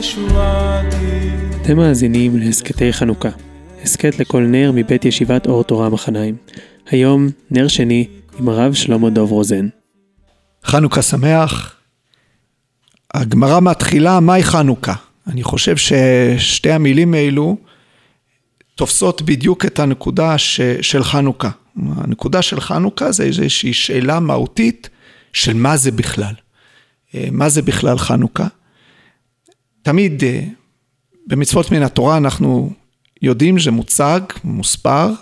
ישועתי. אתם מאזינים להסכתי חנוכה, הסכת לכל נר מבית ישיבת אור תורה מחניים. היום נר שני עם הרב שלמה דוב רוזן. חנוכה שמח. הגמרא מתחילה, מהי חנוכה? אני חושב ששתי המילים האלו תופסות בדיוק את הנקודה ש, של חנוכה. הנקודה של חנוכה זה איזושהי שאלה מהותית של מה זה בכלל. אה, מה זה בכלל חנוכה? תמיד אה, במצוות מן התורה אנחנו יודעים שזה מוצג, מוסבר.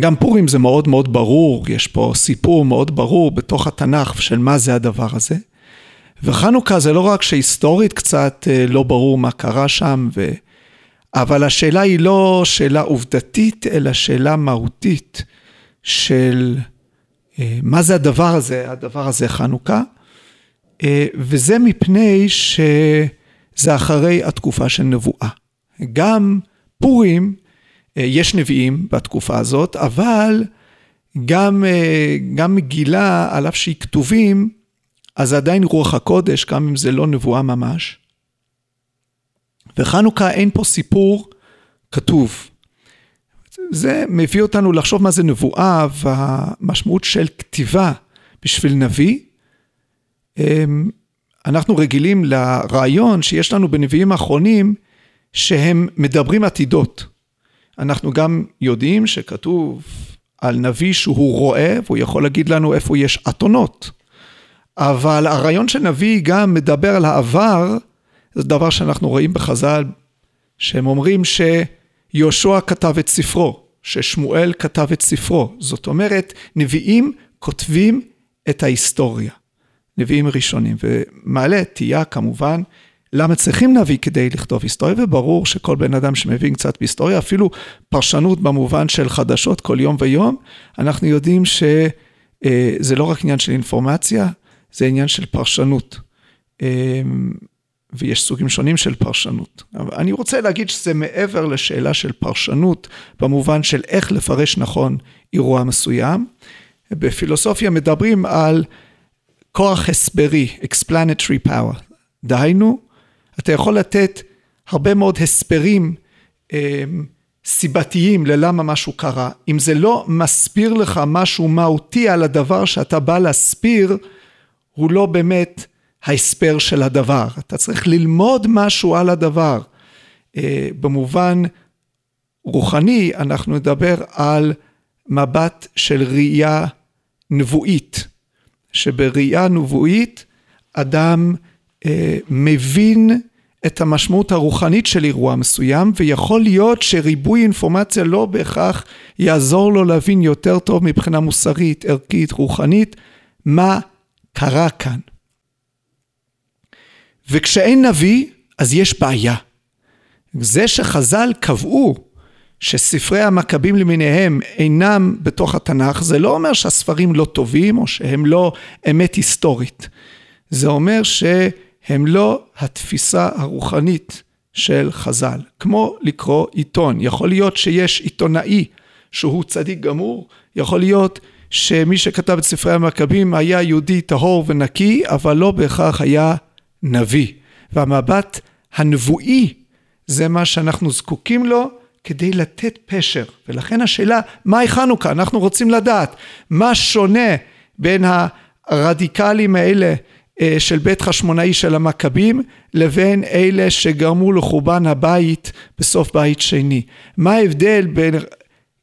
גם פורים זה מאוד מאוד ברור, יש פה סיפור מאוד ברור בתוך התנ"ך של מה זה הדבר הזה. וחנוכה זה לא רק שהיסטורית קצת אה, לא ברור מה קרה שם, ו... אבל השאלה היא לא שאלה עובדתית, אלא שאלה מהותית של אה, מה זה הדבר הזה, הדבר הזה חנוכה, וזה מפני שזה אחרי התקופה של נבואה. גם פורים, יש נביאים בתקופה הזאת, אבל גם, גם מגילה, על אף שהיא כתובים, אז זה עדיין רוח הקודש, גם אם זה לא נבואה ממש. וחנוכה אין פה סיפור כתוב. זה מביא אותנו לחשוב מה זה נבואה והמשמעות של כתיבה בשביל נביא. אנחנו רגילים לרעיון שיש לנו בנביאים האחרונים שהם מדברים עתידות. אנחנו גם יודעים שכתוב על נביא שהוא רואה והוא יכול להגיד לנו איפה יש אתונות. אבל הרעיון של נביא גם מדבר על העבר, זה דבר שאנחנו רואים בחז"ל, שהם אומרים שיהושע כתב את ספרו, ששמואל כתב את ספרו. זאת אומרת, נביאים כותבים את ההיסטוריה. נביאים ראשונים, ומעלה תהייה כמובן, למה צריכים נביא כדי לכתוב היסטוריה, וברור שכל בן אדם שמבין קצת בהיסטוריה, אפילו פרשנות במובן של חדשות כל יום ויום, אנחנו יודעים שזה לא רק עניין של אינפורמציה, זה עניין של פרשנות. אמ, ויש סוגים שונים של פרשנות. אבל אני רוצה להגיד שזה מעבר לשאלה של פרשנות, במובן של איך לפרש נכון אירוע מסוים. בפילוסופיה מדברים על כוח הסברי, explanatory power. דהיינו, אתה יכול לתת הרבה מאוד הסברים אמ, סיבתיים ללמה משהו קרה. אם זה לא מסביר לך משהו מהותי על הדבר שאתה בא להסביר, הוא לא באמת ההסבר של הדבר. אתה צריך ללמוד משהו על הדבר. אה, במובן רוחני, אנחנו נדבר על מבט של ראייה נבואית, שבראייה נבואית אדם אה, מבין את המשמעות הרוחנית של אירוע מסוים, ויכול להיות שריבוי אינפורמציה לא בהכרח יעזור לו להבין יותר טוב מבחינה מוסרית, ערכית, רוחנית, מה קרה כאן. וכשאין נביא, אז יש בעיה. זה שחז"ל קבעו שספרי המכבים למיניהם אינם בתוך התנ"ך, זה לא אומר שהספרים לא טובים או שהם לא אמת היסטורית. זה אומר שהם לא התפיסה הרוחנית של חז"ל. כמו לקרוא עיתון. יכול להיות שיש עיתונאי שהוא צדיק גמור, יכול להיות שמי שכתב את ספרי המכבים היה יהודי טהור ונקי, אבל לא בהכרח היה נביא. והמבט הנבואי זה מה שאנחנו זקוקים לו כדי לתת פשר. ולכן השאלה, מהי חנוכה? אנחנו רוצים לדעת מה שונה בין הרדיקלים האלה אה, של בית חשמונאי של המכבים לבין אלה שגרמו לחורבן הבית בסוף בית שני. מה ההבדל בין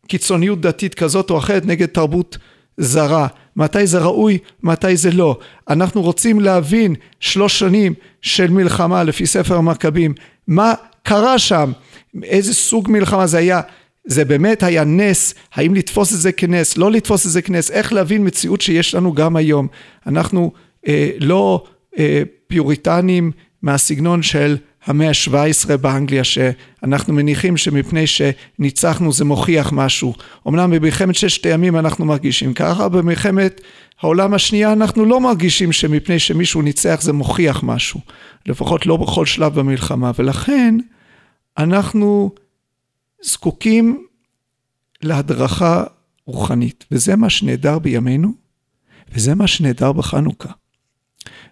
קיצוניות דתית כזאת או אחרת נגד תרבות זרה, מתי זה ראוי, מתי זה לא. אנחנו רוצים להבין שלוש שנים של מלחמה לפי ספר המכבים, מה קרה שם, איזה סוג מלחמה זה היה, זה באמת היה נס, האם לתפוס את זה כנס, לא לתפוס את זה כנס, איך להבין מציאות שיש לנו גם היום. אנחנו אה, לא אה, פיוריטנים מהסגנון של המאה ה-17 באנגליה, שאנחנו מניחים שמפני שניצחנו זה מוכיח משהו. אמנם במלחמת ששת הימים אנחנו מרגישים ככה, במלחמת העולם השנייה אנחנו לא מרגישים שמפני שמישהו ניצח זה מוכיח משהו. לפחות לא בכל שלב במלחמה, ולכן אנחנו זקוקים להדרכה רוחנית, וזה מה שנהדר בימינו, וזה מה שנהדר בחנוכה.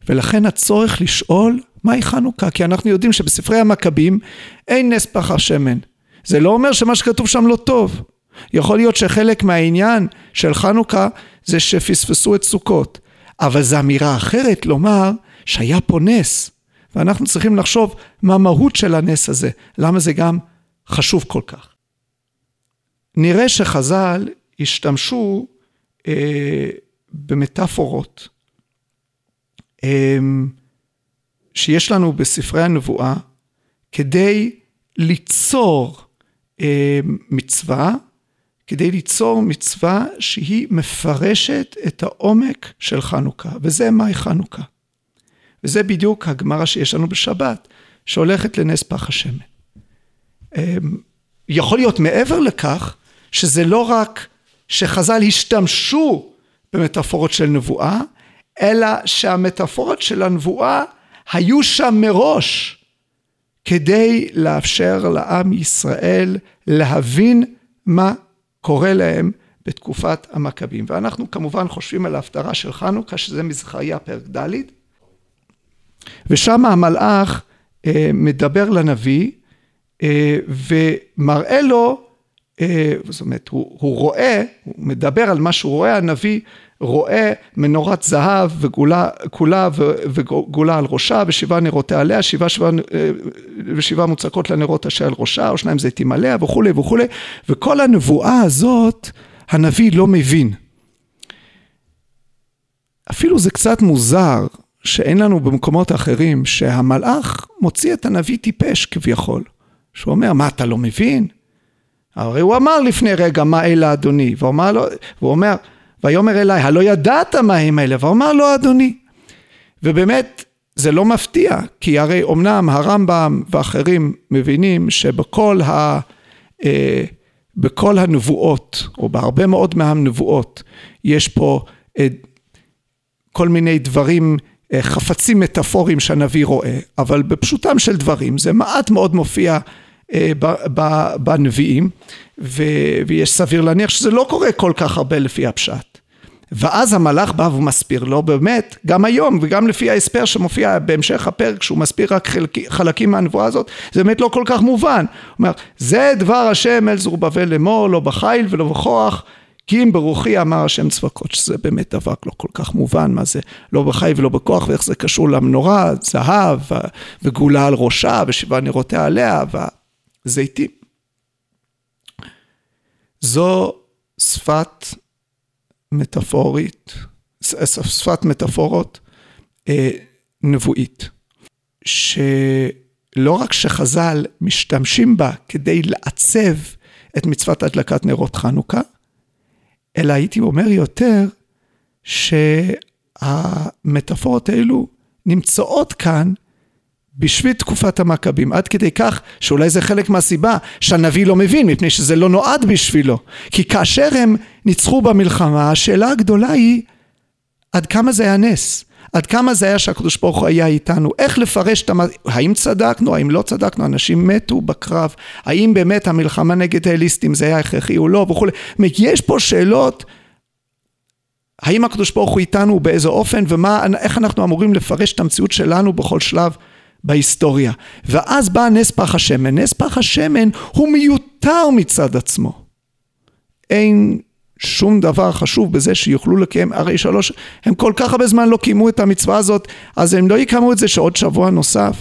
ולכן הצורך לשאול מהי חנוכה? כי אנחנו יודעים שבספרי המכבים אין נס פח השמן. זה לא אומר שמה שכתוב שם לא טוב. יכול להיות שחלק מהעניין של חנוכה זה שפספסו את סוכות. אבל זו אמירה אחרת לומר שהיה פה נס. ואנחנו צריכים לחשוב מה המהות של הנס הזה, למה זה גם חשוב כל כך. נראה שחז"ל השתמשו אה, במטאפורות אה, שיש לנו בספרי הנבואה כדי ליצור אה, מצווה, כדי ליצור מצווה שהיא מפרשת את העומק של חנוכה, וזה מהי חנוכה. וזה בדיוק הגמרא שיש לנו בשבת, שהולכת לנס פח השמן. אה, יכול להיות מעבר לכך, שזה לא רק שחז"ל השתמשו במטאפורות של נבואה, אלא שהמטאפורות של הנבואה היו שם מראש כדי לאפשר לעם ישראל להבין מה קורה להם בתקופת המכבים. ואנחנו כמובן חושבים על ההפטרה של חנוכה, שזה מזכריה פרק ד', ושם המלאך אה, מדבר לנביא אה, ומראה לו אה, זאת אומרת, הוא, הוא רואה, הוא מדבר על מה שהוא רואה, הנביא רואה מנורת זהב וגולה כולה וגולה על ראשה ושבעה נרותיה עליה, שבעה שבעה אה, ושבעה מוצקות לנרות אשר על ראשה, או שניים זיתים עליה וכולי וכולי, וכל הנבואה הזאת הנביא לא מבין. אפילו זה קצת מוזר שאין לנו במקומות אחרים שהמלאך מוציא את הנביא טיפש כביכול. שהוא אומר, מה אתה לא מבין? הרי הוא אמר לפני רגע מה אלה אדוני, והוא אומר לו, והוא אומר, ויאמר אליי, הלא ידעת מה הם אלה, והוא אמר לו אדוני. ובאמת, זה לא מפתיע, כי הרי אמנם הרמב"ם ואחרים מבינים שבכל ה... אה, בכל הנבואות, או בהרבה מאוד מהנבואות, יש פה אה, כל מיני דברים, חפצים מטאפוריים שהנביא רואה, אבל בפשוטם של דברים, זה מעט מאוד מופיע אה, בנביאים, ויש סביר להניח שזה לא קורה כל כך הרבה לפי הפשט. ואז המלאך בא ומסביר לו באמת, גם היום וגם לפי ההסבר שמופיע בהמשך הפרק שהוא מסביר רק חלק, חלקים מהנבואה הזאת, זה באמת לא כל כך מובן. הוא אומר, זה דבר השם אל זרובבל לאמור, לא בחיל ולא בכוח, כי אם ברוחי אמר השם צבקות, שזה באמת דבר לא כל כך מובן, מה זה לא בחיל ולא בכוח ואיך זה קשור למנורה, זהב וגולה על ראשה ושבעה נרותיה עליה. זיתים. זו שפת מטאפורית, שפת מטאפורות אה, נבואית, שלא רק שחז"ל משתמשים בה כדי לעצב את מצוות הדלקת נרות חנוכה, אלא הייתי אומר יותר שהמטאפורות האלו נמצאות כאן בשביל תקופת המכבים, עד כדי כך שאולי זה חלק מהסיבה שהנביא לא מבין, מפני שזה לא נועד בשבילו. כי כאשר הם ניצחו במלחמה, השאלה הגדולה היא עד כמה זה היה נס. עד כמה זה היה שהקדוש ברוך הוא היה איתנו, איך לפרש את המ... האם צדקנו, האם לא צדקנו, אנשים מתו בקרב, האם באמת המלחמה נגד האליסטים זה היה הכרחי או לא וכולי, יש פה שאלות האם הקדוש ברוך הוא איתנו באיזה אופן ואיך אנחנו אמורים לפרש את המציאות שלנו בכל שלב בהיסטוריה. ואז בא נס פח השמן. נס פח השמן הוא מיותר מצד עצמו. אין שום דבר חשוב בזה שיוכלו לקיים, הרי שלוש, הם כל כך הרבה זמן לא קיימו את המצווה הזאת, אז הם לא יקיימו את זה שעוד שבוע נוסף.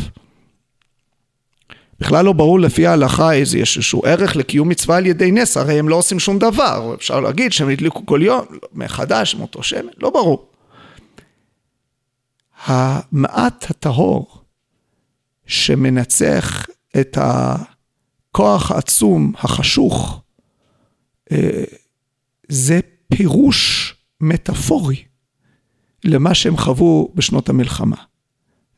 בכלל לא ברור לפי ההלכה איזה יש איזשהו ערך לקיום מצווה על ידי נס, הרי הם לא עושים שום דבר, אפשר להגיד שהם הדליקו כל יום, מחדש, מאותו שמן, לא ברור. המעט הטהור שמנצח את הכוח העצום, החשוך, אה, זה פירוש מטאפורי למה שהם חוו בשנות המלחמה.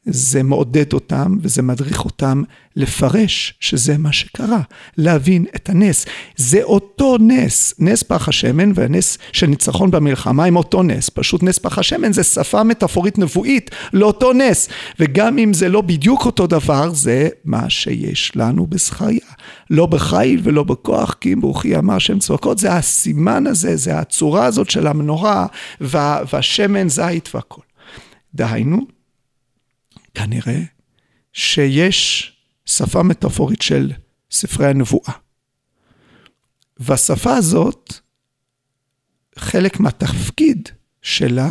זה מעודד אותם וזה מדריך אותם לפרש שזה מה שקרה, להבין את הנס. זה אותו נס, נס פח השמן והנס של ניצחון במלחמה הם אותו נס, פשוט נס פח השמן זה שפה מטאפורית נבואית לאותו נס, וגם אם זה לא בדיוק אותו דבר, זה מה שיש לנו בזכריה. לא בחיל ולא בכוח, כי אם ברוכי אמר שם צבקות, זה הסימן הזה, זה הצורה הזאת של המנורה וה, והשמן זית והכל. דהיינו, כנראה שיש שפה מטאפורית של ספרי הנבואה. והשפה הזאת, חלק מהתפקיד שלה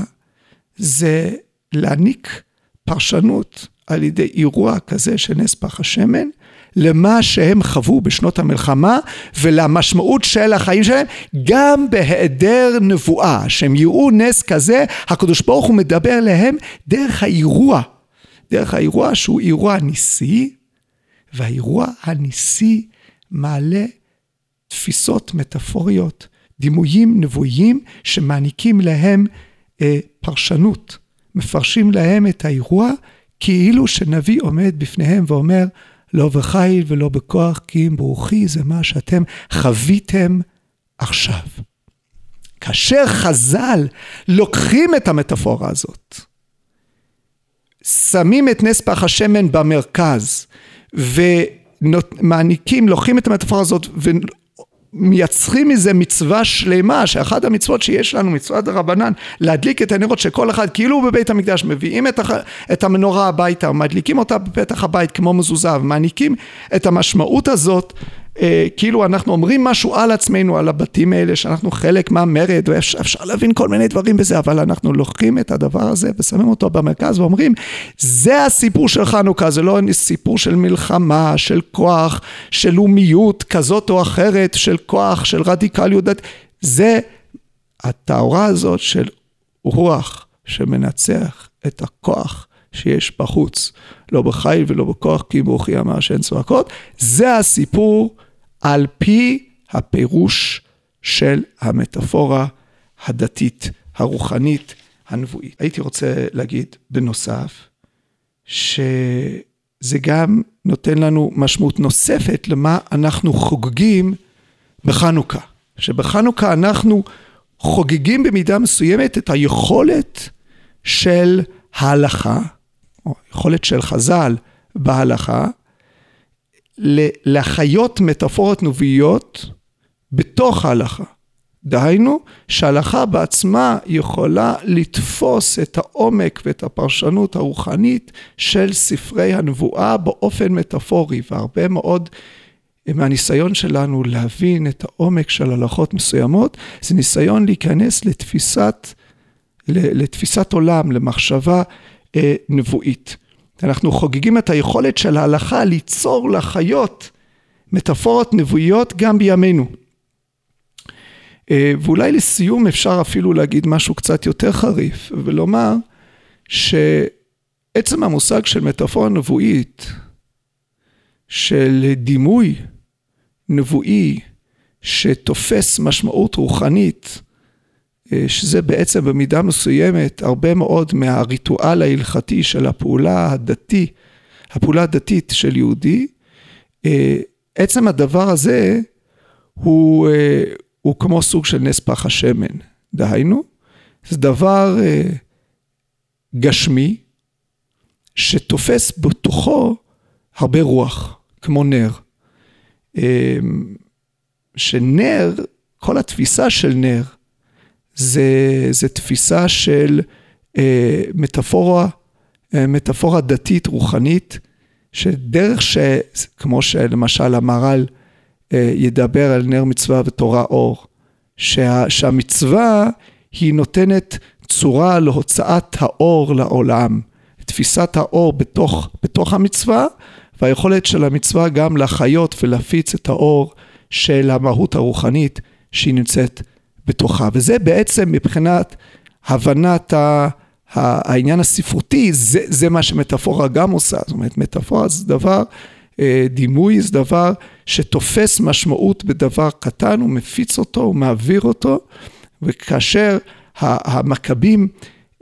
זה להעניק פרשנות על ידי אירוע כזה של נס פח השמן, למה שהם חוו בשנות המלחמה ולמשמעות של החיים שלהם, גם בהיעדר נבואה, שהם יראו נס כזה, הקדוש ברוך הוא מדבר אליהם דרך האירוע, דרך האירוע שהוא אירוע ניסי, והאירוע הניסי מעלה תפיסות מטאפוריות, דימויים נבואיים שמעניקים להם אה, פרשנות, מפרשים להם את האירוע כאילו שנביא עומד בפניהם ואומר, לא בחיל ולא בכוח, כי אם ברוכי זה מה שאתם חוויתם עכשיו. כאשר חז"ל לוקחים את המטאפורה הזאת, שמים את נס פח השמן במרכז, ומעניקים, לוקחים את המטאפורה הזאת מייצרים מזה מצווה שלמה, שאחת המצוות שיש לנו, מצוות רבנן, להדליק את הנרות שכל אחד, כאילו הוא בבית המקדש, מביאים את, הח... את המנורה הביתה, מדליקים אותה בפתח הבית כמו מזוזה, ומעניקים את המשמעות הזאת כאילו אנחנו אומרים משהו על עצמנו, על הבתים האלה, שאנחנו חלק מהמרד, ואפשר להבין כל מיני דברים בזה, אבל אנחנו לוקחים את הדבר הזה ושמים אותו במרכז ואומרים, זה הסיפור של חנוכה, זה לא סיפור של מלחמה, של כוח, של לאומיות כזאת או אחרת, של כוח, של רדיקליות, זה הטהורה הזאת של רוח שמנצח את הכוח. שיש בחוץ, לא בחיל ולא בכוח, כי ברוכי אמר שאין צועקות, זה הסיפור על פי הפירוש של המטאפורה הדתית, הרוחנית, הנבואית. הייתי רוצה להגיד בנוסף, שזה גם נותן לנו משמעות נוספת למה אנחנו חוגגים בחנוכה. שבחנוכה אנחנו חוגגים במידה מסוימת את היכולת של ההלכה, או יכולת של חז"ל בהלכה, להחיות מטאפורות נבואיות בתוך ההלכה. דהיינו, שההלכה בעצמה יכולה לתפוס את העומק ואת הפרשנות הרוחנית של ספרי הנבואה באופן מטאפורי, והרבה מאוד מהניסיון שלנו להבין את העומק של הלכות מסוימות, זה ניסיון להיכנס לתפיסת, לתפיסת עולם, למחשבה אה, נבואית. אנחנו חוגגים את היכולת של ההלכה ליצור לחיות מטאפורות נבואיות גם בימינו. אה, ואולי לסיום אפשר אפילו להגיד משהו קצת יותר חריף ולומר שעצם המושג של מטאפורה נבואית, של דימוי נבואי שתופס משמעות רוחנית, שזה בעצם במידה מסוימת הרבה מאוד מהריטואל ההלכתי של הפעולה הדתי, הפעולה הדתית של יהודי, אה, עצם הדבר הזה הוא, אה, הוא כמו סוג של נס פח השמן, דהיינו, זה דבר גשמי שתופס בתוכו הרבה רוח, כמו נר. שנר, כל התפיסה של נר, זה, זה תפיסה של אה, מטאפורה, אה, מטאפורה דתית, רוחנית, שדרך ש... כמו שלמשל המהר"ל אה, ידבר על נר מצווה ותורה אור, שה, שהמצווה היא נותנת צורה להוצאת האור לעולם, תפיסת האור בתוך, בתוך המצווה, והיכולת של המצווה גם לחיות ולהפיץ את האור של המהות הרוחנית שהיא נמצאת בתוכה, וזה בעצם מבחינת הבנת ה... העניין הספרותי, זה, זה מה שמטאפורה גם עושה, זאת אומרת מטאפורה זה דבר, אה, דימוי זה דבר שתופס משמעות בדבר קטן, הוא מפיץ אותו, הוא מעביר אותו, וכאשר המכבים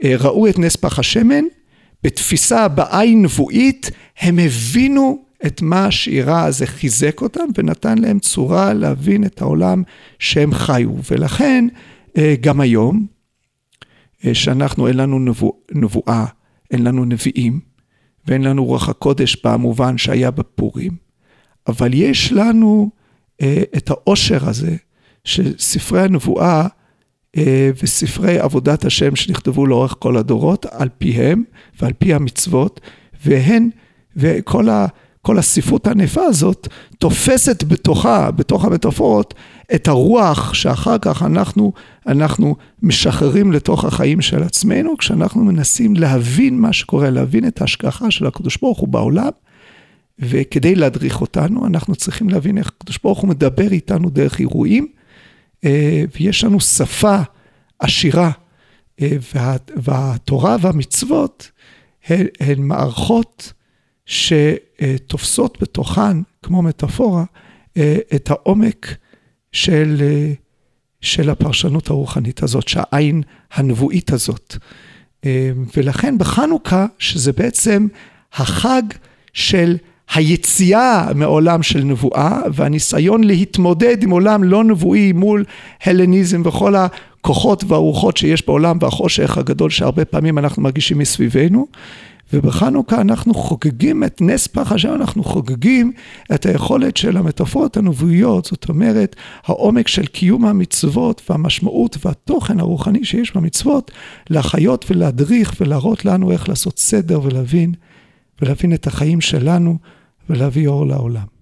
אה, ראו את נס פח השמן, בתפיסה בעין נבואית, הם הבינו את מה שאירע זה חיזק אותם ונתן להם צורה להבין את העולם שהם חיו. ולכן אה, גם היום, אה, שאנחנו אין לנו נבוא, נבואה, אין לנו נביאים, ואין לנו רוח הקודש במובן שהיה בפורים, אבל יש לנו אה, את העושר הזה של ספרי הנבואה וספרי עבודת השם שנכתבו לאורך כל הדורות, על פיהם ועל פי המצוות, והן וכל ה, כל הספרות הענפה הזאת תופסת בתוכה, בתוך המטאפורות, את הרוח שאחר כך אנחנו, אנחנו משחררים לתוך החיים של עצמנו, כשאנחנו מנסים להבין מה שקורה, להבין את ההשגחה של הקדוש ברוך הוא בעולם, וכדי להדריך אותנו, אנחנו צריכים להבין איך הקדוש ברוך הוא מדבר איתנו דרך אירועים, אה, ויש לנו שפה עשירה, אה, וה, והתורה והמצוות הן, הן מערכות שתופסות בתוכן, כמו מטאפורה, אה, את העומק של, של הפרשנות הרוחנית הזאת, שהעין הנבואית הזאת. ולכן בחנוכה, שזה בעצם החג של היציאה מעולם של נבואה והניסיון להתמודד עם עולם לא נבואי מול הלניזם וכל הכוחות והרוחות שיש בעולם והחושך הגדול שהרבה פעמים אנחנו מרגישים מסביבנו. ובחנוכה אנחנו חוגגים את נס פח השם, אנחנו חוגגים את היכולת של המטאפורות הנבואיות, זאת אומרת, העומק של קיום המצוות והמשמעות והתוכן הרוחני שיש במצוות, להחיות ולהדריך ולהראות לנו איך לעשות סדר ולהבין, ולהבין את החיים שלנו ולהביא אור לעולם.